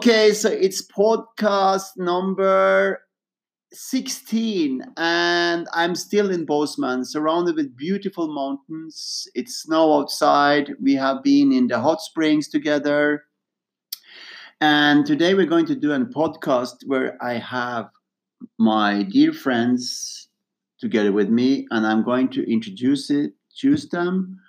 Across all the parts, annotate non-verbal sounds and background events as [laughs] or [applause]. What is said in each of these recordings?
Okay, so it's podcast number 16, and I'm still in Bozeman, surrounded with beautiful mountains. It's snow outside. We have been in the hot springs together. And today we're going to do a podcast where I have my dear friends together with me, and I'm going to introduce it, choose them.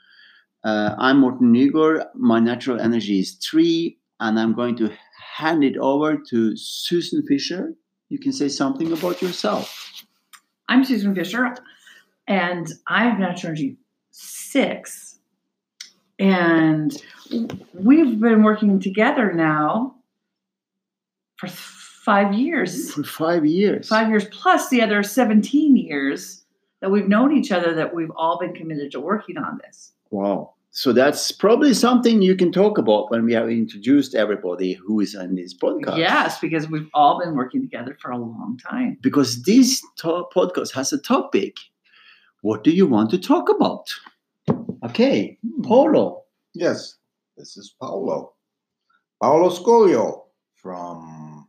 Uh, I'm Morten Nygaard. My natural energy is three, and I'm going to hand it over to Susan Fisher. You can say something about yourself. I'm Susan Fisher, and I have natural energy six. And we've been working together now for five years. For five years. Five years plus the other 17 years that we've known each other that we've all been committed to working on this. Wow. So that's probably something you can talk about when we have introduced everybody who is on this podcast. Yes, because we've all been working together for a long time. Because this to- podcast has a topic. What do you want to talk about? Okay, hmm. Paolo. Yes, this is Paolo. Paolo Scolio from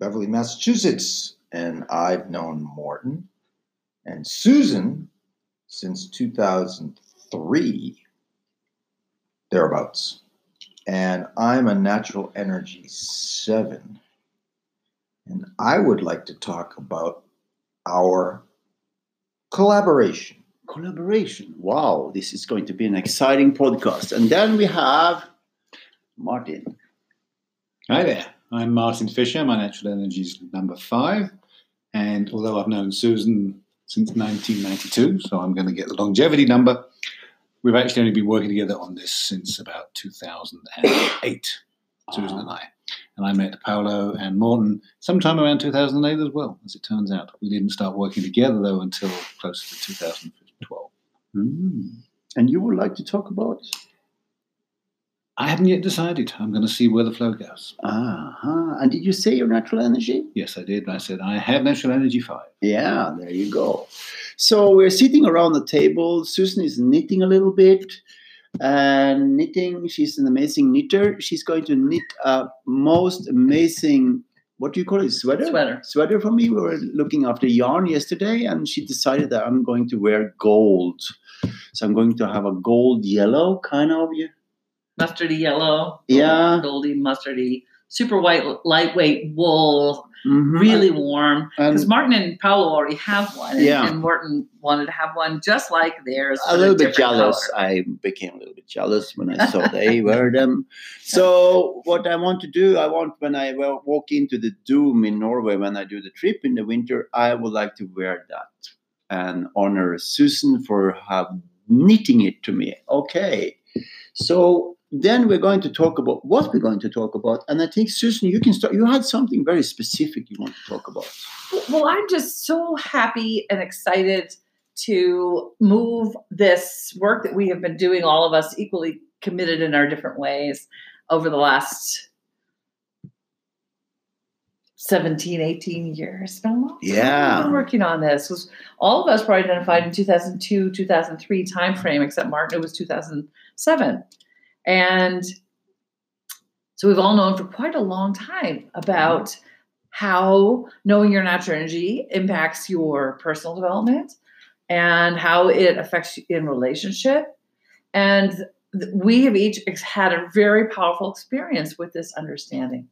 Beverly, Massachusetts. And I've known Morten and Susan since 2003, thereabouts. And I'm a natural energy seven. And I would like to talk about our collaboration. Collaboration. Wow, this is going to be an exciting podcast. And then we have Martin. Hi there. I'm Martin Fisher. My natural energy is number five. And although I've known Susan since 1992, so I'm going to get the longevity number, we've actually only been working together on this since about 2008, Susan and I. And I met Paolo and Morten sometime around 2008 as well, as it turns out. We didn't start working together, though, until close to 2012. Mm. And you would like to talk about? I haven't yet decided. I'm going to see where the flow goes. Uh-huh. And did you say your natural energy? Yes, I did. I said I have natural energy five. Yeah, there you go. So we're sitting around the table. Susan is knitting a little bit. And knitting, she's an amazing knitter. She's going to knit a most amazing, what do you call it, sweater? Sweater. Sweater for me. We were looking after yarn yesterday, and she decided that I'm going to wear gold. So I'm going to have a gold yellow kind of yeah Mustardy yellow. Yeah. Goldy, mustardy, super white, lightweight wool, Mhm. really warm. Because Martin and Paolo already have one. And, Yeah. and Morten wanted to have one just like theirs. a little bit jealous. color. I became a little bit jealous when I saw they [laughs] wear them. So what I want to do, I want when I walk into the Doom in Norway when I do the trip in the winter, I would like to wear that and honor Susan for have knitting it to me. Okay, so then we're going to talk about what we're going to talk about, and I think Susan, you can start. You had something very specific you want to talk about. Well, I'm just so happy and excited to move this work that we have been doing, all of us equally committed in our different ways over the last 17, 18 years. It's been long Yeah. we've been working on this. Was all of us were identified in 2002, 2003 timeframe, except Martin, it was 2007. And so we've all known for quite a long time about how knowing your natural energy impacts your personal development and how it affects you in relationship. And we have each had a very powerful experience with this understanding.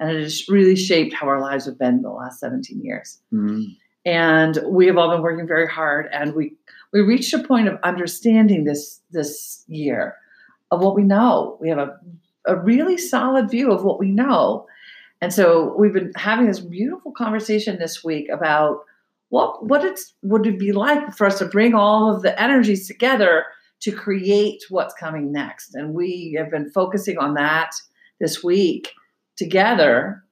And it has really shaped how our lives have been the last 17 years. Mm. And we have all been working very hard. And we we reached a point of understanding this this year of what we know. We have a, a really solid view of what we know. And so we've been having this beautiful conversation this week about what what it's would it be like for us to bring all of the energies together to create what's coming next. And we have been focusing on that this week together.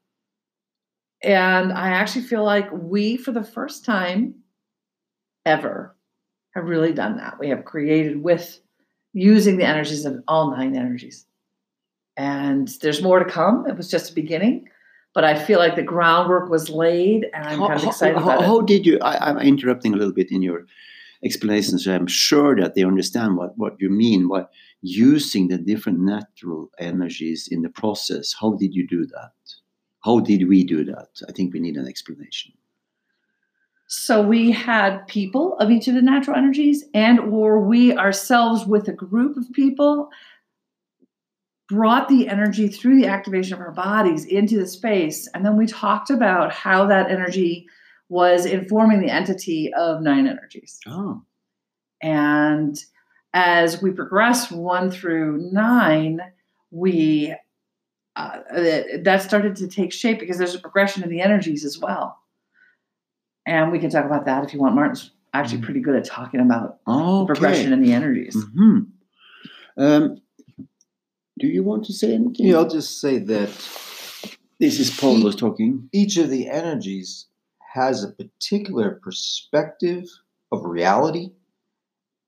And I actually feel like we, for the first time ever, have really done that. We have created with using the energies of all nine energies. And there's more to come. It was just a beginning, but I feel like the groundwork was laid, and I'm kind of excited how, about how it. did you? I, I'm interrupting a little bit in your explanations. So I'm sure that they understand what, what you mean. What using the different natural energies in the process. How did you do that? How did we do that? I think we need an explanation. So we had people of each of the natural energies, and or we ourselves with a group of people brought the energy through the activation of our bodies into the space, and then we talked about how that energy was informing the entity of nine energies. Oh. And as we progress one through nine, we uh, that, that started to take shape because there's a progression in the energies as well. And we can talk about that if you want. Martin's actually pretty good at talking about Oh, progression in the energies. hmm Um, do you want to say anything? Yeah, I'll just say that This is Paul was talking. each of the energies has a particular perspective of reality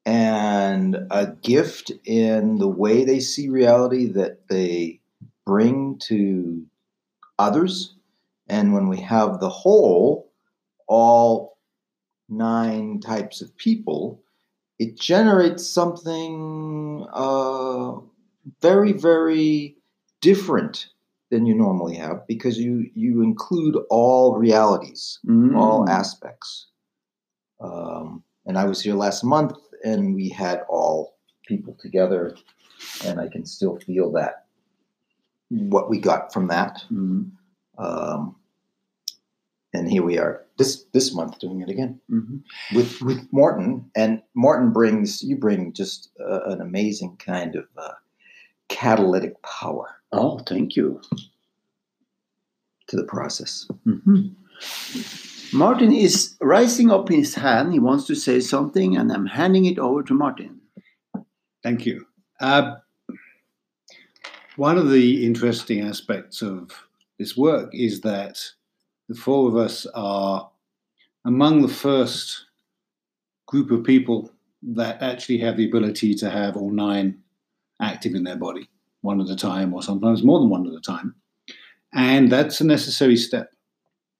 and a gift in the way they see reality that they bring to others. And when we have the whole, all nine types of people, it generates something uh, very, very different than you normally have because you you include all realities, Mm. all aspects. Um, and I was here last month, and we had all people together, and I can still feel that what we got from that. Mm. Um, and here we are this this month doing it again Mhm. with with Morten, and Morten brings you bring just uh, an amazing kind of uh, catalytic power Oh, thank you. to the process. Mhm. Martin is raising up his hand. He wants to say something, and I'm handing it over to Martin. Thank you. Uh, one of the interesting aspects of this work is that the four of us are among the first group of people that actually have the ability to have all nine active in their body, one at a time, or sometimes more than one at a time. And that's a necessary step.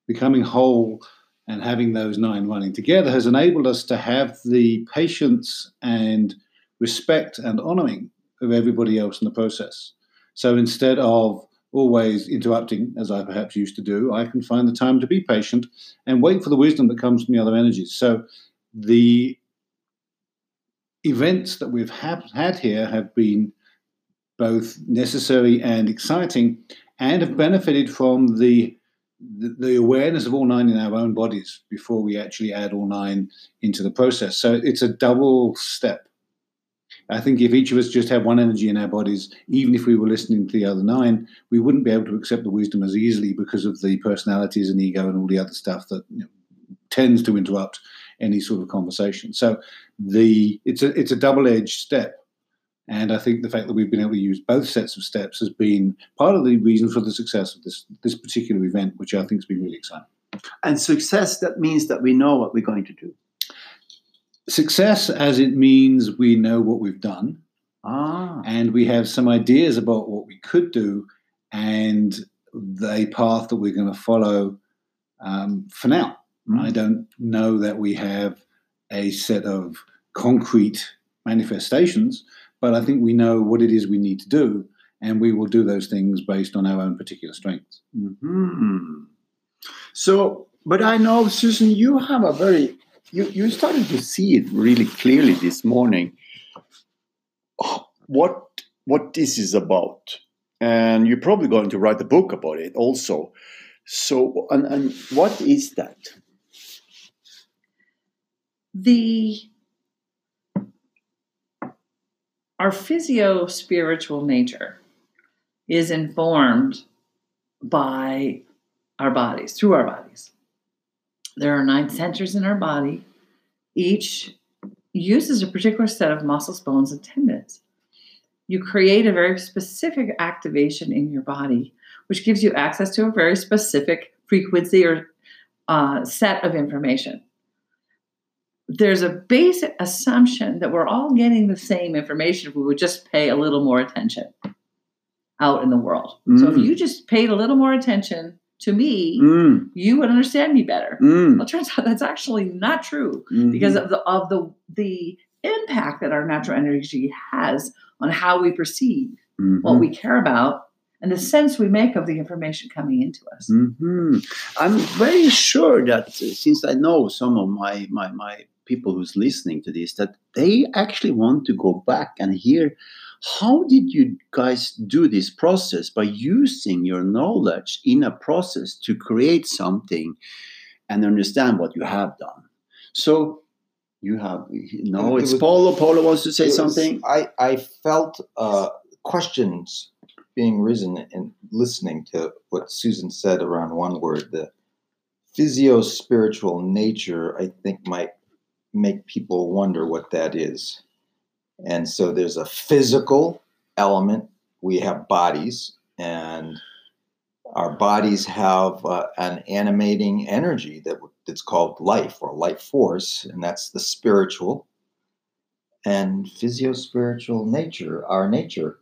Becoming whole and having those nine running together has enabled us to have the patience and respect and honoring of everybody else in the process. So instead of always interrupting, as I perhaps used to do, I can find the time to be patient and wait for the wisdom that comes from the other energies. So the events that we've ha- had here have been both necessary and exciting and have benefited from the the, the awareness of all nine in our own bodies before we actually add all nine into the process. So it's a double step. I think if each of us just had one energy in our bodies, even if we were listening to the other nine, we wouldn't be able to accept the wisdom as easily because of the personalities and ego and all the other stuff that you know, tends to interrupt any sort of conversation. So the it's a it's a double edged step, and I think the fact that we've been able to use both sets of steps has been part of the reason for the success of this this particular event, which I think has been really exciting. And success, that means that we know what we're going to do. Success, as it means we know what we've done, Ah. and we have some ideas about what we could do and the path that we're going to follow um, for now. Mm. I don't know that we have a set of concrete manifestations, but I think we know what it is we need to do, and we will do those things based on our own particular strengths. Mhm. So, but I know, Susan, you have a very, you, you started to see it really clearly this morning. What what this is about, and you're probably going to write a book about it also. So, and, and what is that? the our physio spiritual nature is informed by our bodies through our bodies there are nine centers in our body each uses a particular set of muscles bones and tendons you create a very specific activation in your body which gives you access to a very specific frequency or uh, set of information there's a basic assumption that we're all getting the same information if we would just pay a little more attention out in the world. So if Mm. you just paid a little more attention to me, Mm, you would understand me better. mm, Well, it turns out that's actually not true mhm. because of the of the the impact that our natural energy has on how we perceive Mhm. what we care about and the sense we make of the information coming into us. hmm I'm very sure that uh, since I know some of my, my, my people who's listening to this, that they actually want to go back and hear how did you guys do this process by using your knowledge in a process to create something and understand what you have done. So you have no, It it's was- Paolo. Paolo wants to say was- something. I, I felt uh, questions being risen and listening to what Susan said around one word. The physio spiritual nature, I think, might make people wonder what that is. And so there's a physical element. We have bodies, and our bodies have uh, an animating energy that that's called life or life force, and that's the spiritual and physio spiritual nature, our nature,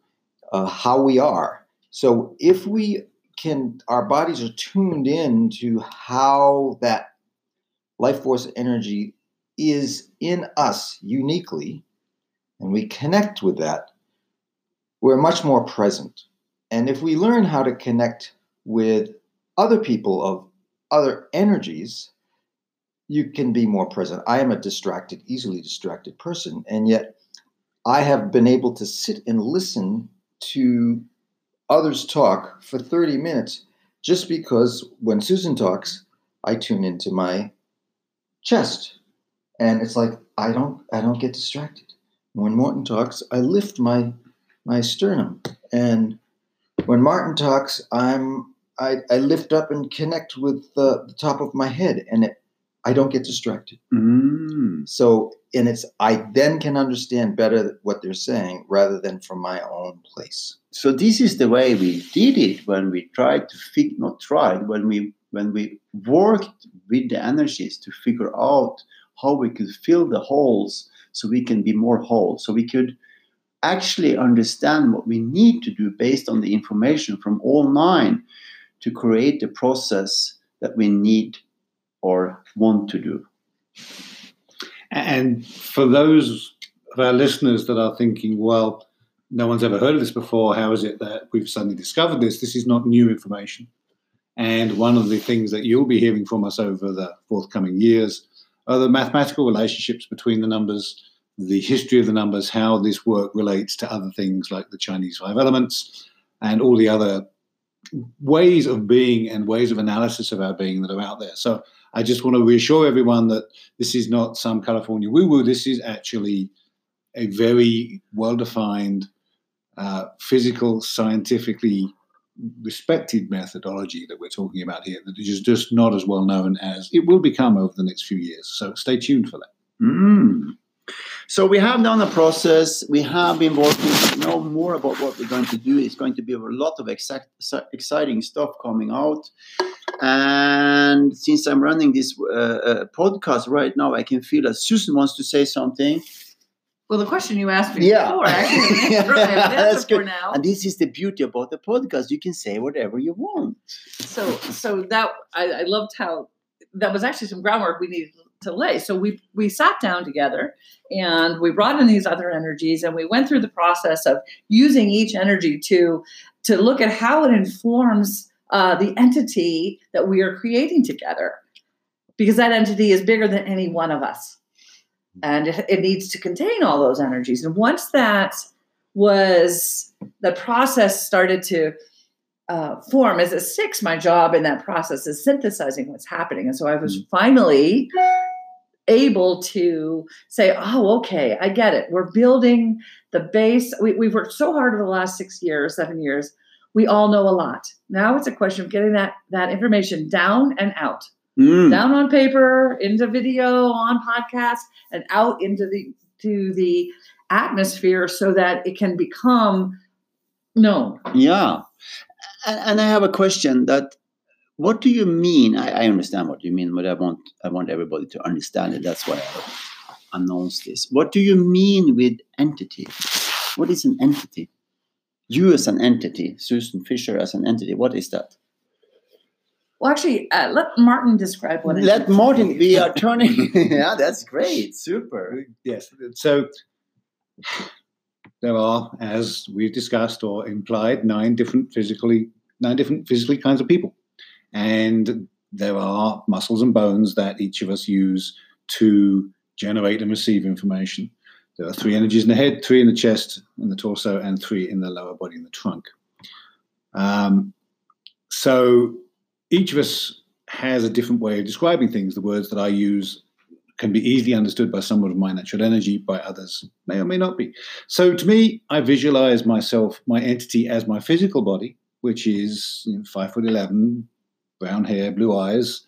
uh, how we are. So if we can, our bodies are tuned in to how that life force energy is in us uniquely, and we connect with that, we're much more present. And if we learn how to connect with other people of other energies, you can be more present. I am a distracted, easily distracted person, and yet I have been able to sit and listen to others talk for 30 minutes just because when Susan talks, I tune into my chest. And it's like I don't I don't get distracted. When Morten talks, I lift my my sternum. And when Martin talks, I'm I, I lift up and connect with the, the top of my head and it I don't get distracted. Mm. So, and it's I then can understand better what they're saying rather than from my own place. so this is the way we did it when we tried to fig not tried when we when we worked with the energies to figure out how we could fill the holes so we can be more whole so we could actually understand what we need to do based on the information from all nine to create the process that we need or want to do And for those of our listeners that are thinking, well, no one's ever heard of this before, how is it that we've suddenly discovered this? This is not new information. And one of the things that you'll be hearing from us over the forthcoming years are the mathematical relationships between the numbers, the history of the numbers, how this work relates to other things like the Chinese five elements, and all the other ways of being and ways of analysis of our being that are out there. So I just want to reassure everyone that this is not some California woo woo. This is actually a very well defined, uh, physical, scientifically respected methodology that we're talking about here that is just not as well known as it will become over the next few years. So stay tuned for that. Mm. So we have done a process. We have been working to know more about what we're going to do. It's going to be a lot of exact, exciting stuff coming out. And since I'm running this uh, uh, podcast right now, I can feel that Susan wants to say something. Well, the question you asked me Yeah. before, I actually have an answer, I have an That's answer for good. now. And this is the beauty about the podcast. You can say whatever you want. so so that I, I loved how that was actually some groundwork we needed to lay. So we we sat down together and we brought in these other energies and we went through the process of using each energy to to look at how it informs uh, the entity that we are creating together, because that entity is bigger than any one of us, and it, it needs to contain all those energies. And once that was the process started to uh, form as a six, my job in that process is synthesizing what's happening. And so I was finally able to say, oh, okay, I get it. We're building the base. We, we've worked so hard over the last six years, seven years. We all know a lot. Now it's a question of getting that, that information down and out, Mm. down on paper, into video, on podcast, and out into the to the atmosphere so that it can become known. Yeah. And, and I have a question that what do you mean? I, I understand what you mean, but I want I want everybody to understand it. That's why I announced this. What do you mean with entity? What is an entity? You as an entity, Susan Fisher as an entity, what is that? Well, actually, uh, let Martin describe what. it Let is. Martin. We are turning. yeah, that's great. Super. Yes. So there are, as we've discussed or implied, nine different physically nine different physically kinds of people, and there are muscles and bones that each of us use to generate and receive information. There are three energies in the head, three in the chest and the torso, and three in the lower body in the trunk. Um, so each of us has a different way of describing things. The words that I use can be easily understood by someone of my natural energy, by others may or may not be. So to me, I visualize myself, my entity, as my physical body, which is you know, five foot eleven, brown hair, blue eyes,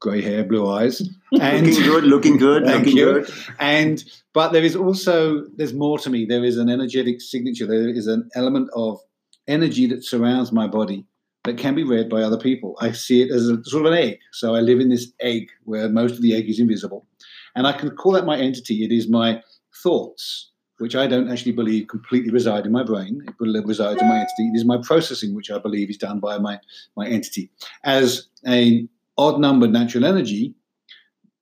grey hair, blue eyes, [laughs] and looking good. Looking good. Thank looking you. good. and but there is also there's more to me. There is an energetic signature. There is an element of energy that surrounds my body that can be read by other people. I see it as a sort of an egg. So I live in this egg where most of the egg is invisible, and I can call that my entity. It is my thoughts. Which I don't actually believe completely reside in my brain. It resides in my entity. It is my processing, which I believe is done by my, my entity. As a odd numbered natural energy,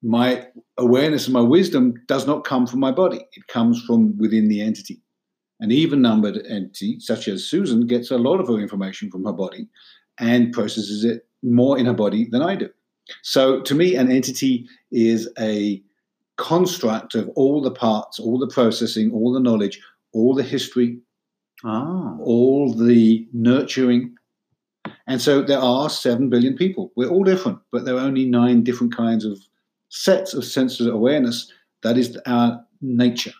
my awareness and my wisdom does not come from my body. It comes from within the entity. An even numbered entity, such as Susan, gets a lot of her information from her body and processes it more in her body than I do. So to me, an entity is a construct of all the parts, all the processing, all the knowledge, all the history, Ah. all the nurturing. And so there are 7 billion people. We're all different, but there are only nine different kinds of sets of sensory awareness. That is our nature.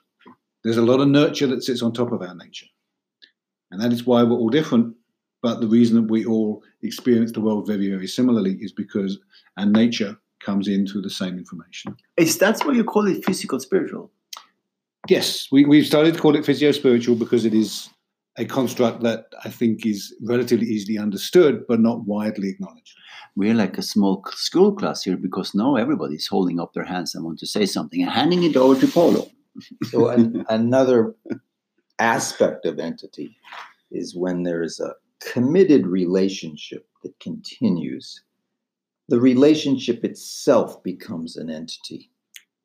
There's a lot of nurture that sits on top of our nature. And that is why we're all different. But the reason that we all experience the world very, very similarly is because our nature comes in through the same information. Is that's why you call it physical spiritual? Yes, we, we've started to call it physio spiritual because it is a construct that I think is relatively easily understood but not widely acknowledged. We're like a small school class here because now everybody's holding up their hands and want to say something and handing it over to Polo. So an, another aspect of entity is when there is a committed relationship that continues. The relationship itself becomes an entity.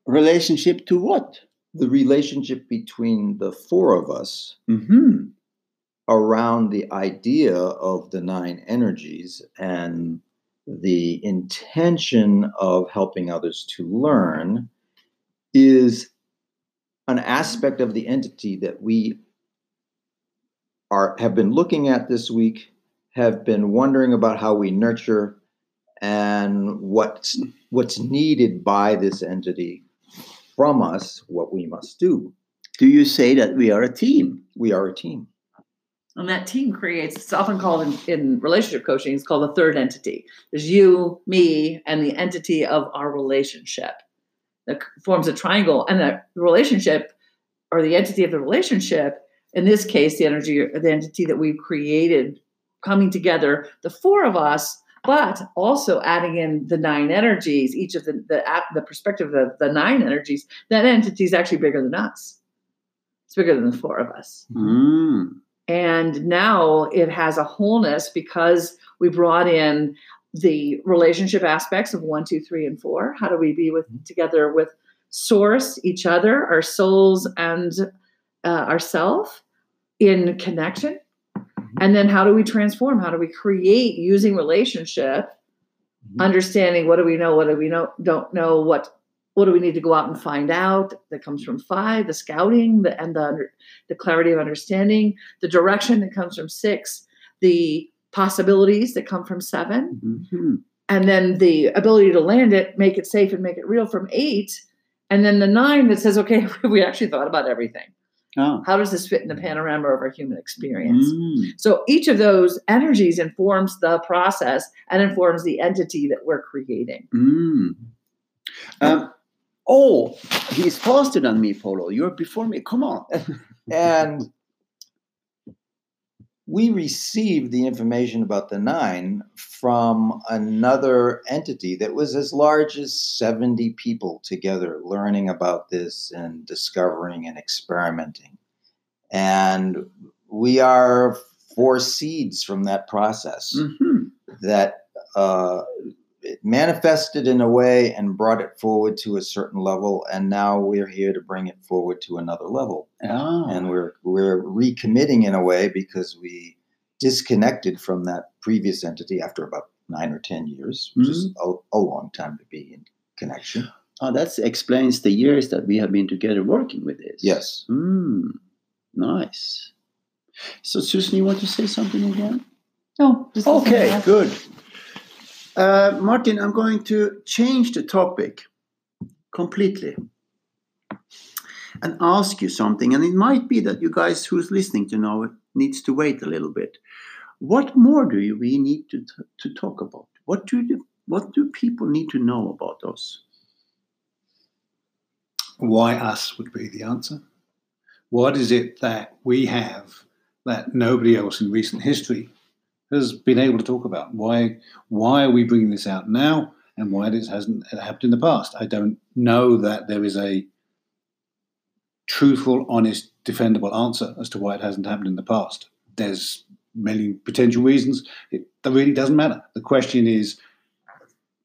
Relationship to what? The relationship between the four of us Mm-hmm. around the idea of the nine energies and the intention of helping others to learn is an aspect of the entity that we are have been looking at this week have been wondering about how we nurture and what's what's needed by this entity from us what we must do Do you say that we are a team? we are a team And that team creates, it's often called in, in relationship coaching, it's called a third entity. There's you, me, and the entity of our relationship that forms a triangle. And the relationship or the entity of the relationship, in this case, the energy, or the entity that we've created coming together, the four of us, but also adding in the nine energies, each of the, the, the perspective of the nine energies, that entity is actually bigger than us. It's bigger than the four of us. Mm. And now it has a wholeness because we brought in the relationship aspects of one, two, three, and four. How do we be with together with source, each other, our souls, and uh, ourself in connection? And then how do we transform? How do we create using relationship, Mhm. understanding what do we know, what do we know, don't know, what what do we need to go out and find out? That comes from five, the scouting, the and the the clarity of understanding, the direction that comes from six, the possibilities that come from seven, Mhm. and then the ability to land it, make it safe, and make it real from eight, and then the nine that says, okay, [laughs] we actually thought about everything. Ah. How does this fit in the panorama of our human experience? Mm. So each of those energies informs the process and informs the entity that we're creating. Mm. Um, oh, he's faster than me, Polo. You're before me. Come on. [laughs] and we received the information about the nine from another entity that was as large as 70 people together learning about this and discovering and experimenting. And we are four seeds from that process Mhm. that uh, it manifested in a way and brought it forward to a certain level, and now we're here to bring it forward to another level. Ah. And we're we're recommitting in a way because we disconnected from that previous entity after about nine or ten years, which is a, a long time to be in connection. Oh, that explains the years that we have been together working with this. Yes. Mm, nice. So, Susan, you want to say something again? No. just Okay, good. Uh, Martin, I'm going to change the topic completely and ask you something. And it might be that you guys who's listening to know it needs to wait a little bit. What more do we need to, to talk about? What do, what do people need to know about us? Why us would be the answer. What is it that we have that nobody else in recent history has been able to talk about? Why why are we bringing this out now, and why this hasn't happened in the past? I don't know that there is a truthful, honest, defendable answer as to why it hasn't happened in the past. There's many potential reasons. It really doesn't matter. The question is,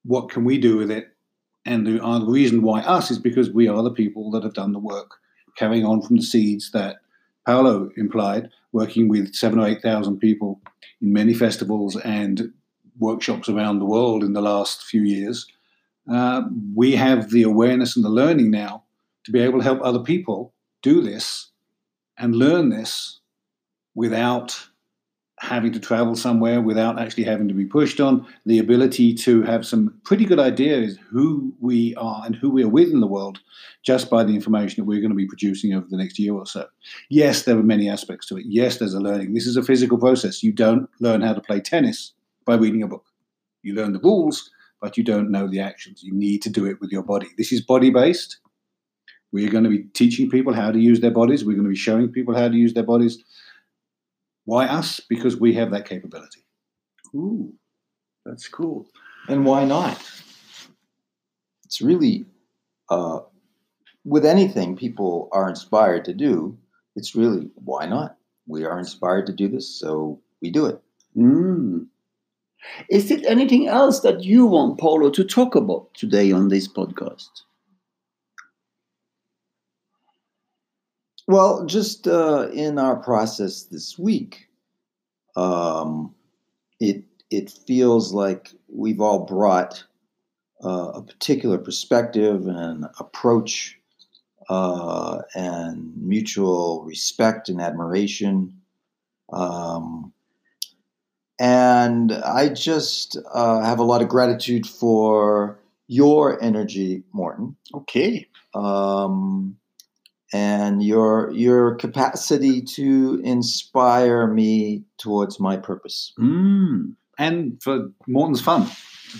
what can we do with it? And the, uh, the reason why us is because we are the people that have done the work, carrying on from the seeds that Paolo implied, working with seven or eight thousand people in many festivals and workshops around the world in the last few years. Uh, we have the awareness and the learning now to be able to help other people do this and learn this without having to travel somewhere, without actually having to be pushed on, the ability to have some pretty good ideas who we are and who we are with in the world just by the information that we're going to be producing over the next year or so. Yes, there are many aspects to it. Yes, there's a learning. This is a physical process. You don't learn how to play tennis by reading a book. You learn the rules, but you don't know the actions. You need to do it with your body. This is body based. We're going to be teaching people how to use their bodies. We're going to be showing people how to use their bodies. Why us? Because we have that capability. Ooh, that's cool. And why not? It's really, uh, with anything people are inspired to do, it's really, why not? We are inspired to do this, so we do it. Is it. Mm. Is there anything else that you want Paolo to talk about today on this podcast? Well, just uh, in our process this week, um, it it feels like we've all brought uh, a particular perspective and approach uh, and mutual respect and admiration. Um, and I just uh, have a lot of gratitude for your energy, Morten Okay. um, and your your capacity to inspire me towards my purpose. Mm. And for Morten's fun.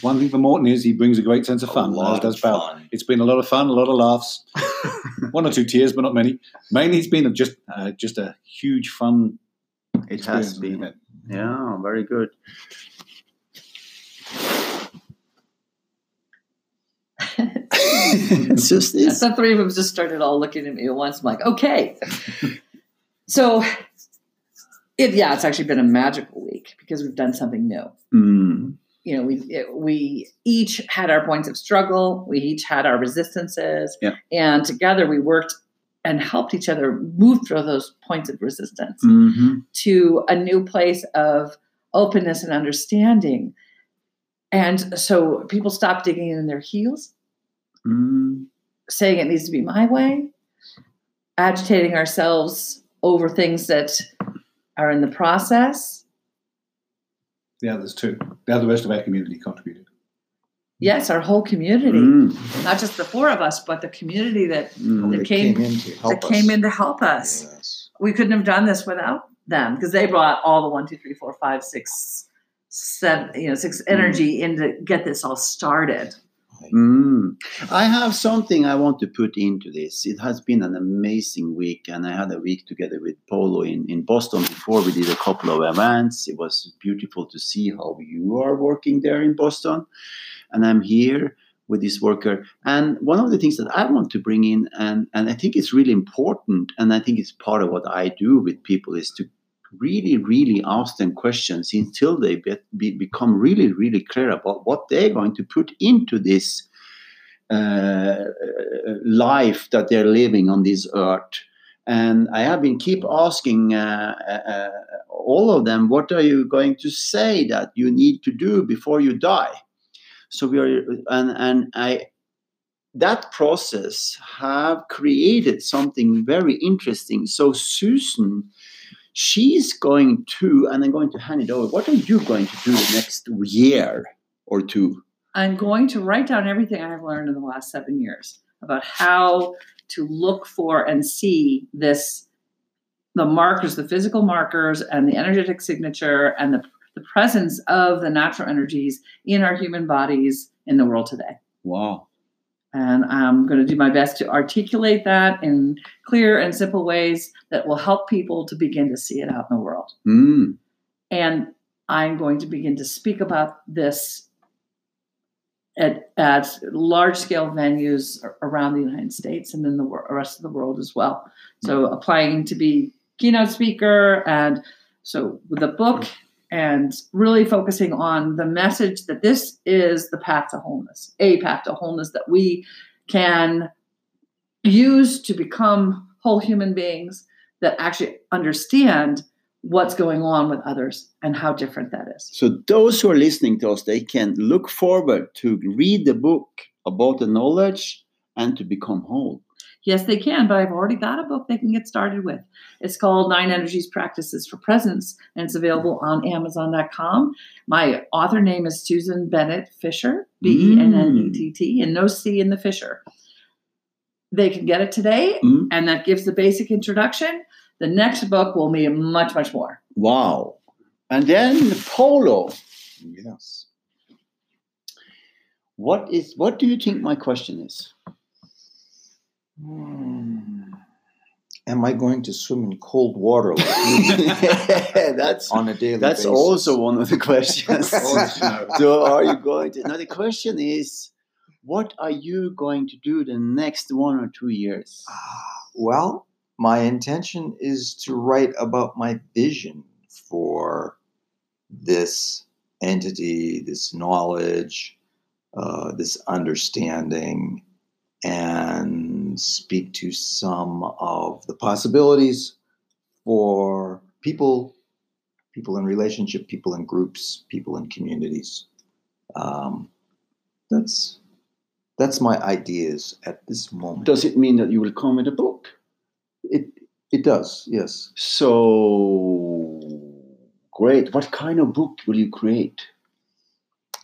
One thing for Morten is he brings a great sense of fun, as does Paolo. fun. It's been a lot of fun, a lot of laughs, one or two tears, but not many. Mainly, it's been a, just uh, just a huge fun. It has been. it? Yeah, very good. [laughs] it's just this. The three of them just started all looking at me at once. I'm like, okay. [laughs] so, it, yeah, it's actually been a magical week because we've done something new. Mm. You know, we it, we each had our points of struggle. We each had our resistances, Yeah. and together we worked and helped each other move through those points of resistance hmm to a new place of openness and understanding. And so people stopped digging in their heels Mm. saying it needs to be my way, agitating ourselves over things that are in the process. The others too. The other rest of our community contributed. Yes, our whole community, Mm. not just the four of us, but the community that, Mm. That They came- in to help that us. came in to help us. Yes. We couldn't have done this without them because they brought all the one, two, three, four, five, six, seven, you know, six energy in to get this all started. Mm. I have something I want to put into this. It has been an amazing week, and I had a week together with Polo in, in Boston before. We did a couple of events. It was beautiful to see how you are working there in Boston. And I'm here with this worker. And one of the things that I want to bring in, and, and I think it's really important, and I think it's part of what I do with people, is to really, really ask them questions until they be, be, become really, really clear about what they're going to put into this uh, life that they're living on this earth. And I have been keep asking uh, uh, uh, all of them, what are you going to say that you need to do before you die? So we are, and and I, that process have created something very interesting. So Susan, she's going to, and I'm going to hand it over. What are you going to do the next year or two? I'm going to write down everything I've learned in the last seven years about how to look for and see this the markers, the physical markers, and the energetic signature, and the, the presence of the natural energies in our human bodies in the world today. Wow. And I'm going to do my best to articulate that in clear and simple ways that will help people to begin to see it out in the world. Mm. And I'm going to begin to speak about this at, at large scale venues around the United States and in the rest of the world as well. So, applying to be keynote speaker. And so, with the book and really focusing on the message that this is the path to wholeness, a path to wholeness that we can use to become whole human beings that actually understand what's going on with others and how different that is. So those who are listening to us, they can look forward to read the book about the knowledge and to become whole. Yes, they can, but I've already got a book they can get started with. It's called Nine Energies Practices for Presence, and it's available on Amazon.com. My author name is Susan Bennett Fisher, B E N N E T T, and no C in the Fisher. They can get it today, Mm. and that gives the basic introduction. The next book will be much, much more. Wow. And then Polo, Yes. what is what do you think my question is? Hmm. Am I going to swim in cold water like [laughs] [laughs] that's on a daily that's basis? also one of the [laughs] questions. So are you going to now the question is what are you going to do the next one or two years? Ah, Well, my intention is to write about my vision for this entity, this knowledge, uh, this understanding, and speak to some of the possibilities for people, people in relationship, people in groups, people in communities. Um, that's that's my ideas at this moment. Does it mean that you will come with a book? It it does, yes. So great. What kind of book will you create?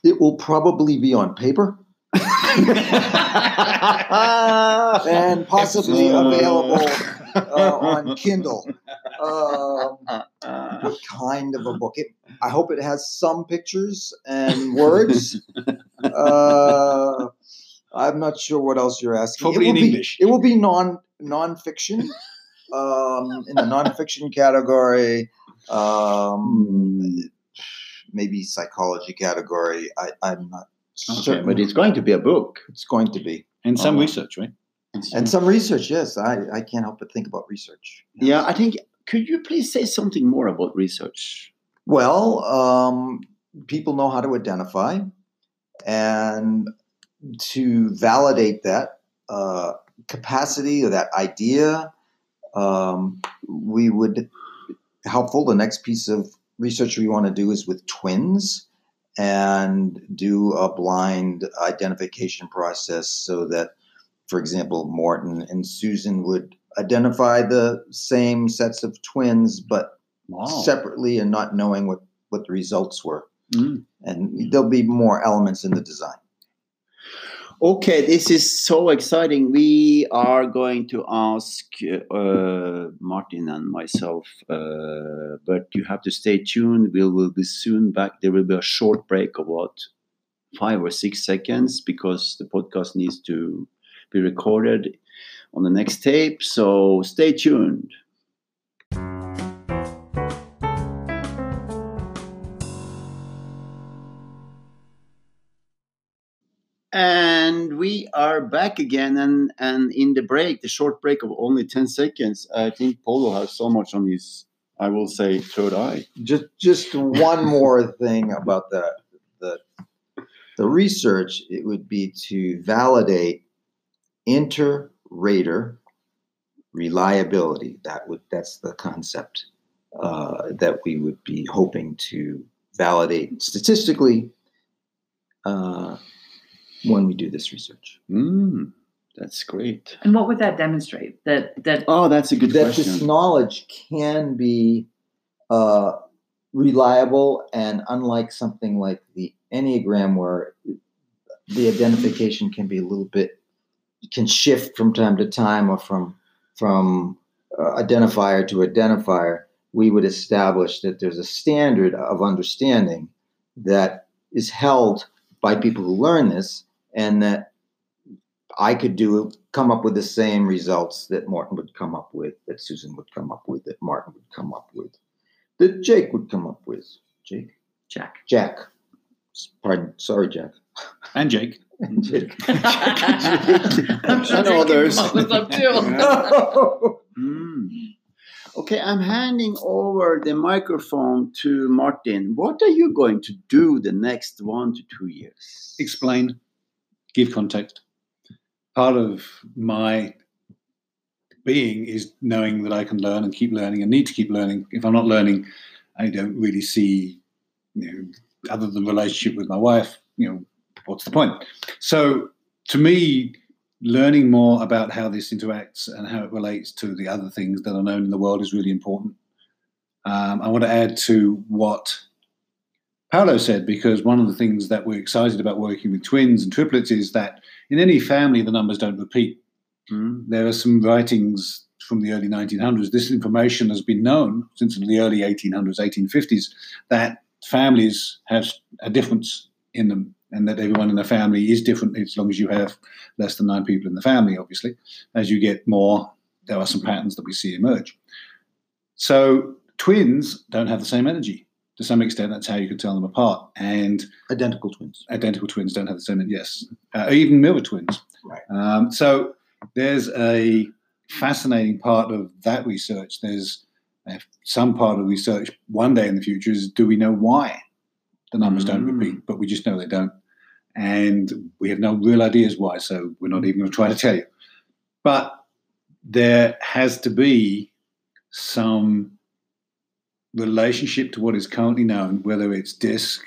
It will probably be on paper [laughs] and possibly available uh, on [laughs] Kindle. Um, what kind of a book? It, I hope it has some pictures and words. [laughs] Uh, I'm not sure what else you're asking. Probably it will in be, English. It will be non nonfiction. Um, in the nonfiction category, um, maybe psychology category. I, I'm not Okay, certain. but it's going to be a book. it's going to be. And some Oh. research, right? And some research, yes. I, I can't help but think about research. yeah, I think. Could you please say something more about research? Well, um, people know how to identify and to validate that uh, capacity or that idea. Um, we would helpful. The next piece of research we want to do is with twins and do a blind identification process so that, for example, Morten and Susan would identify the same sets of twins, but Wow. separately and not knowing what, what the results were. Mm. And there'll be more elements in the design. Okay, this is so exciting. We are going to ask uh, Martin and myself, uh, but you have to stay tuned. We will be soon back. There will be a short break of what five or six seconds because the podcast needs to be recorded on the next tape. So stay tuned. And we are back again, and and in the break, the short break of only ten seconds, I think Polo has so much on his I will say third eye. Just just one more thing about the the the research. It would be to validate inter-rater reliability. That would that's the concept uh, that we would be hoping to validate statistically uh, when we do this research. Mm, that's great. And what would that demonstrate? That that Oh, that's a good that question. this knowledge can be uh, reliable and unlike something like the enneagram where the identification can be a little bit can shift from time to time or from from uh, identifier to identifier we would establish that there's a standard of understanding that is held by people who learn this and that I could do come up with the same results that Martin would come up with, that Susan would come up with, that Martin would come up with, that Jake would come up with. Jake? check. Jack. Pardon. Sorry, Jack. And Jake. Jake. [laughs] [laughs] I'm sure And Jake can others. up with some. [laughs] Mm. Okay, I'm handing over the microphone to Martin. What are you going to do the next one to two years? Explain, give context. Part of my being is knowing that I can learn and keep learning and need to keep learning. If I'm not learning, I don't really see, you know, other than relationship with my wife, you know, what's the point? So to me, learning more about how this interacts and how it relates to the other things that are known in the world is really important. Um, I want to add to what Paolo said because one of the things that we're excited about working with twins and triplets is that in any family the numbers don't repeat. Mm. There are some writings from the early 1900s. This information has been known since the early 1800s, 1850s, that families have a difference in them and that everyone in the family is different as long as you have less than nine people in the family, obviously. As you get more, there are some patterns that we see emerge. So twins don't have the same energy. To some extent, that's how you can tell them apart. And Identical twins. identical twins don't have the same, yes, uh, even mirror twins. Right. Um, so there's a fascinating part of that research. There's uh, some part of research one day in the future is do we know why the numbers don't Mm. repeat? But we just know they don't. And we have no real ideas why, so we're not even going to try to tell you. But there has to be some relationship to what is currently known, whether it's DISC,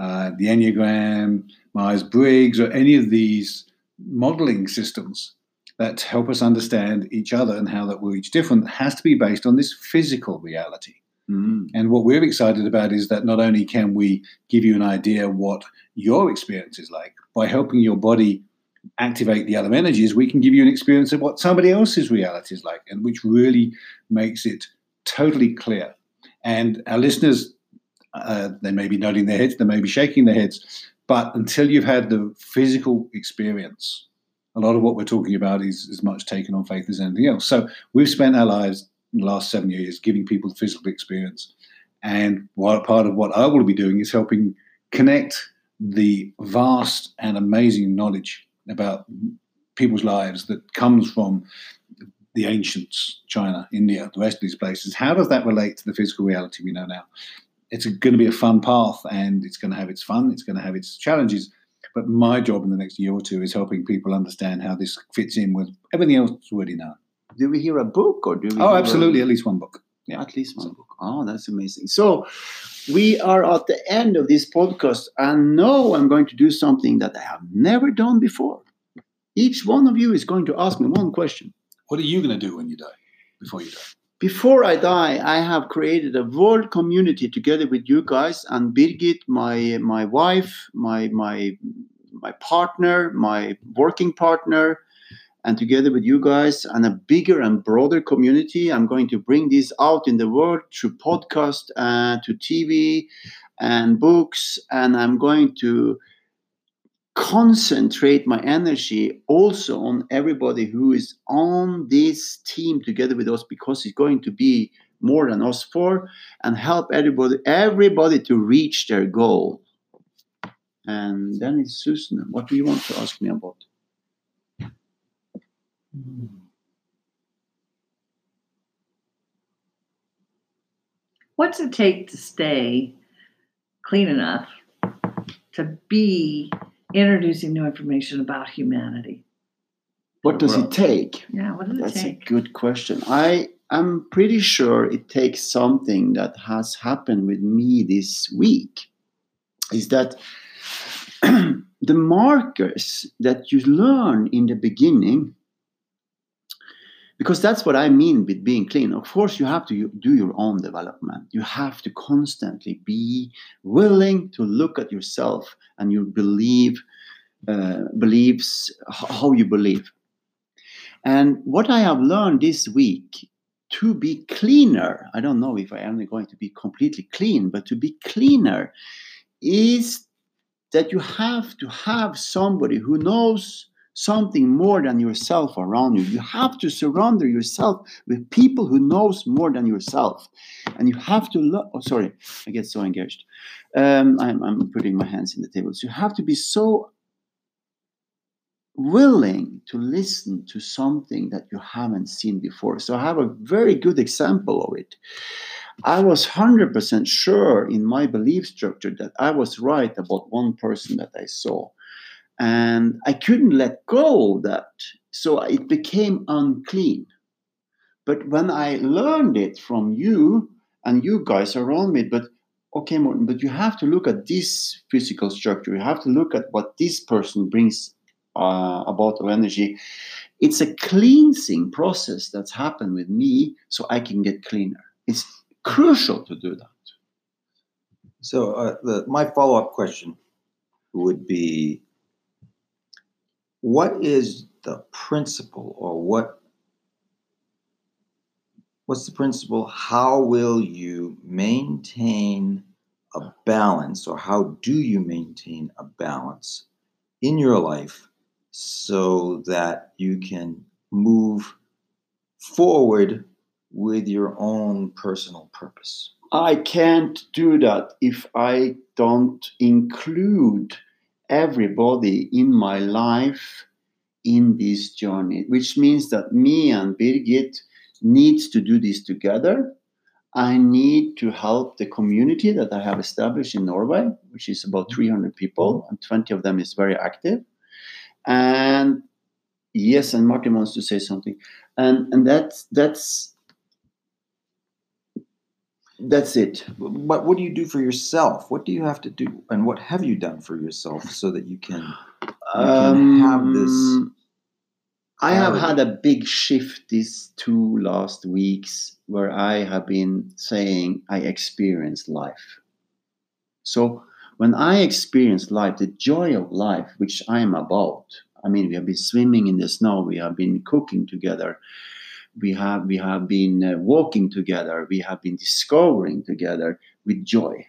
uh, the Enneagram, Myers Briggs, or any of these modeling systems that help us understand each other and how that we're each different, has to be based on this physical reality. Mm. And what we're excited about is that not only can we give you an idea what your experience is like, by helping your body activate the other energies, we can give you an experience of what somebody else's reality is like, and which really makes it totally clear. And our listeners, uh, they may be nodding their heads, they may be shaking their heads, but until you've had the physical experience, a lot of what we're talking about is as much taken on faith as anything else. So we've spent our lives in the last seven years giving people the physical experience. And what part of what I will be doing is helping connect the vast and amazing knowledge about people's lives that comes from the ancients, China, India, the rest of these places. How does that relate to the physical reality we know now? It's going to be a fun path and it's going to have its fun, it's going to have its challenges. But my job in the next year or two is helping people understand how this fits in with everything else that's already known. Do we hear a book or do we? Oh, hear a- absolutely, at least one book. Yeah. At least one book. Oh, that's amazing. So we are at the end of this podcast. And now I'm going to do something that I have never done before. Each one of you is going to ask me one question. What are you going to do when you die? Before you die? Before I die, I have created a world community together with you guys and Birgit, my my wife, my my my partner, my working partner, and together with you guys and a bigger and broader community. I'm going to bring this out in the world through podcast and to TV and books, and I'm going to concentrate my energy also on everybody who is on this team together with us because it's going to be more than us four and help everybody everybody to reach their goal. And then it's susan. What do you want to ask me about? What's it take to stay clean enough to be introducing new information about humanity? What does it take? Yeah, what does it take? That's a good question. I am pretty sure it takes something that has happened with me this week. Is that [clears throat] the markers that you learn in the beginning? Because that's what I mean with being clean. Of course, you have to do your own development. You have to constantly be willing to look at yourself and your believe uh, beliefs, how you believe. And what I have learned this week to be cleaner, I don't know if I am going to be completely clean, but to be cleaner is that you have to have somebody who knows something more than yourself around you. You have to surround yourself with people who knows more than yourself. And you have to lo- oh sorry, I get so engaged. Um, I'm, I'm putting my hands in the table. So you have to be so willing to listen to something that you haven't seen before. So I have a very good example of it. I was 100% sure in my belief structure that I was right about one person that I saw. And I couldn't let go of that. So it became unclean. But when I learned it from you and you guys around me, but okay, Morten, but you have to look at this physical structure. You have to look at what this person brings uh, about of energy. It's a cleansing process that's happened with me so I can get cleaner. It's crucial to do that. So uh, the, my follow-up question would be, what is the principle, or what what's the principle? How will you maintain a balance, or how do you maintain a balance in your life so that you can move forward with your own personal purpose? I can't do that if I don't include everybody in my life in this journey, which means that me and Birgit needs to do this together. I need to help the community that I have established in Norway, which is about mm-hmm. 300 people, and 20 of them is very active. And yes, and Martin wants to say something, and and that's that's that's it. But what do you do for yourself? What do you have to do, and what have you done for yourself so that you can? can have this Um, I have had a big shift these two last weeks where I have been saying I experienced life. So when I experience life, the joy of life, which I am about, I mean, we have been swimming in the snow, we have been cooking together, we have we have been uh, walking together, we have been discovering together with joy.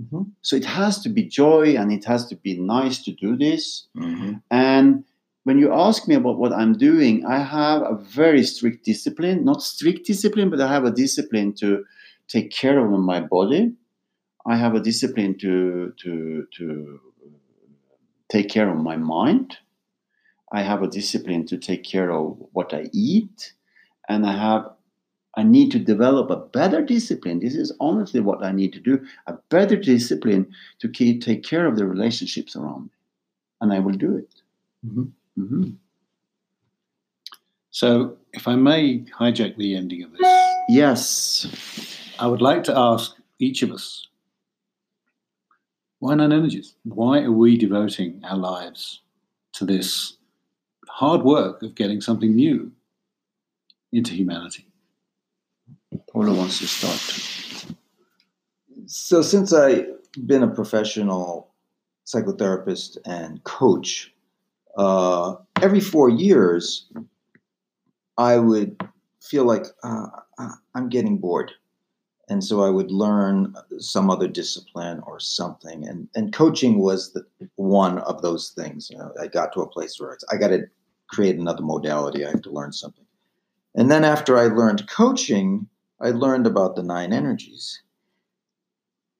Mhm. So it has to be joy, and it has to be nice to do this. Mhm. And when you ask me about what I'm doing, I have a very strict discipline, not strict discipline, but I have a discipline to take care of my body. I have a discipline to to to take care of my mind. I have a discipline to take care of what I eat, and I have I need to develop a better discipline. This is honestly what I need to do: a better discipline to keep, take care of the relationships around me, and I will do it. Mhm. Mhm. So, if I may hijack the ending of this, Yes. I would like to ask each of us why nine energies? Why are we devoting our lives to this hard work of getting something new into humanity? Paolo wants to start. So, since I've been a professional psychotherapist and coach, uh, every four years, I would feel like uh, I'm getting bored. And so I would learn some other discipline or something. And, and coaching was the, one of those things. You know, I got to a place where I got to create another modality. I have to learn something. And then after I learned coaching, I learned about the nine energies.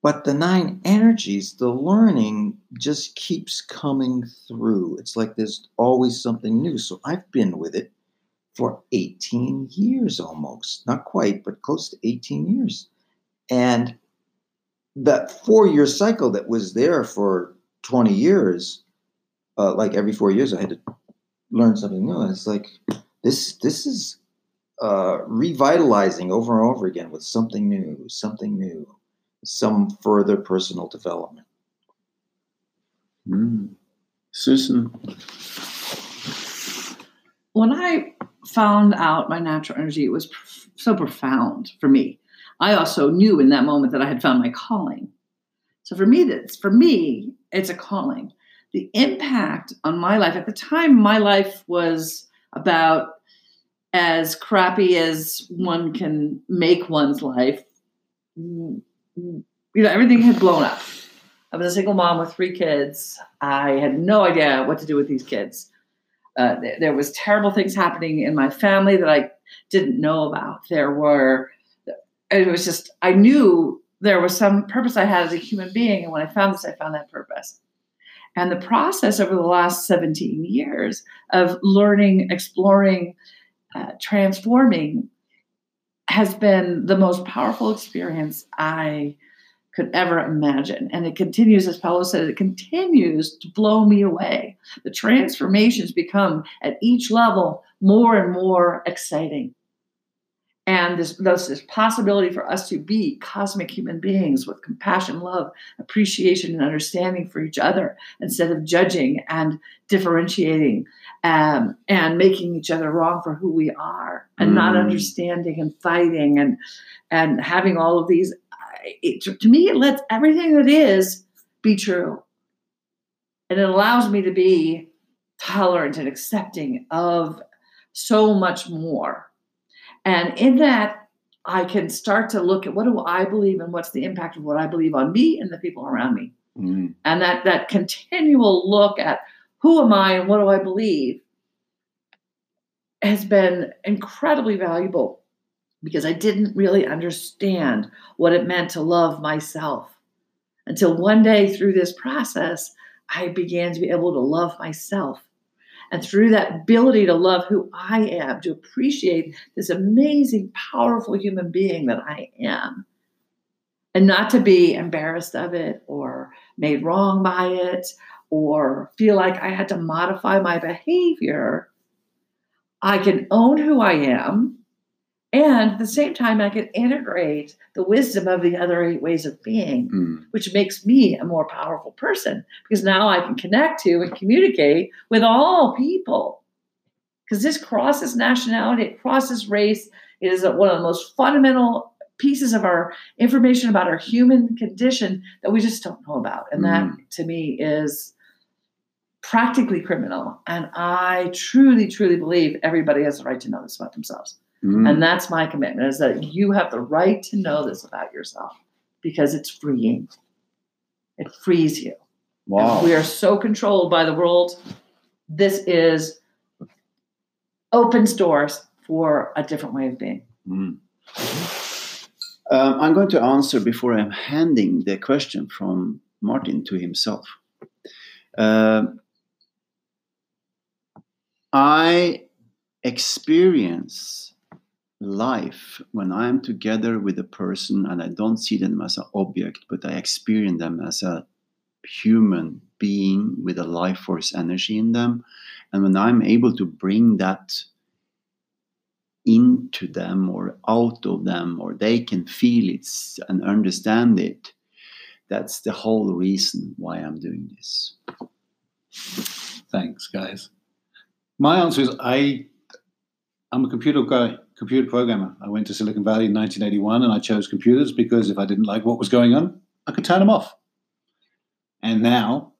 But the nine energies, the learning just keeps coming through. It's like there's always something new. So I've been with it for 18 years almost. Not quite, but close to 18 years. And that four year cycle that was there for 20 years, uh, like every four years, I had to learn something new. And it's like, this, this is uh, revitalizing over and over again with something new, something new, some further personal development. Mm. Susan. When I found out my natural energy, it was pr- so profound for me. I also knew in that moment that I had found my calling. So for me, that's for me, it's a calling. The impact on my life at the time, my life was about as crappy as one can make one's life. You know, everything had blown up. I was a single mom with three kids. I had no idea what to do with these kids. Uh, there, there was terrible things happening in my family that I didn't know about. There were, it was just, I knew there was some purpose I had as a human being. And when I found this, I found that purpose. And the process over the last 17 years of learning, exploring, uh, transforming has been the most powerful experience I could ever imagine. And it continues, as Paolo said, it continues to blow me away. The transformations become at each level more and more exciting. And this, there's this possibility for us to be cosmic human beings with compassion, love, appreciation, and understanding for each other instead of judging and differentiating um, and making each other wrong for who we are and mm. not understanding and fighting and and having all of these it, to me, it lets everything that is be true. And it allows me to be tolerant and accepting of so much more. And in that, I can start to look at what do I believe and what's the impact of what I believe on me and the people around me. Mm. And that that continual look at who am I and what do I believe has been incredibly valuable because I didn't really understand what it meant to love myself until one day through this process, I began to be able to love myself. And through that ability to love who I am, to appreciate this amazing, powerful human being that I am, and not to be embarrassed of it or made wrong by it or feel like I had to modify my behavior, I can own who I am and at the same time, I can integrate the wisdom of the other eight ways of being, mm. which makes me a more powerful person because now I can connect to and communicate with all people. Because this crosses nationality, it crosses race. It is one of the most fundamental pieces of our information about our human condition that we just don't know about. And mm. that to me is practically criminal. And I truly, truly believe everybody has the right to know this about themselves. Mm. And that's my commitment is that you have the right to know this about yourself because it's freeing. It frees you. Wow. And we are so controlled by the world. This is opens doors for a different way of being. Mm. Um, I'm going to answer before I'm handing the question from Martin to himself. Uh, I experience life when I am together with a person and I don't see them as an object, but I experience them as a human being with a life force energy in them. And when I'm able to bring that into them or out of them, or they can feel it and understand it, that's the whole reason why I'm doing this. Thanks, guys. My answer is I I'm a computer guy computer programmer. I went to Silicon Valley in 1981 and I chose computers because if I didn't like what was going on, I could turn them off. And now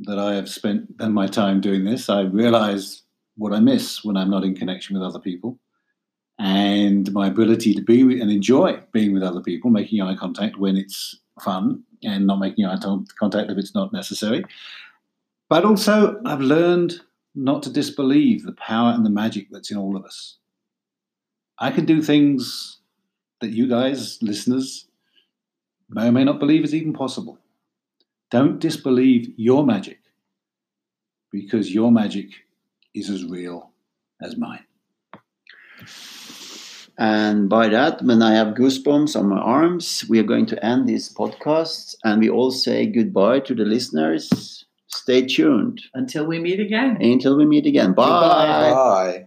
that I have spent my time doing this, I realize what I miss when I'm not in connection with other people. And my ability to be and enjoy being with other people, making eye contact when it's fun and not making eye contact if it's not necessary. But also, I've learned not to disbelieve the power and the magic that's in all of us. I can do things that you guys, listeners, may or may not believe is even possible. Don't disbelieve your magic because your magic is as real as mine. And by that, when I have goosebumps on my arms, we are going to end this podcast and we all say goodbye to the listeners. Stay tuned. Until we meet again. Until we meet again. Bye. Bye.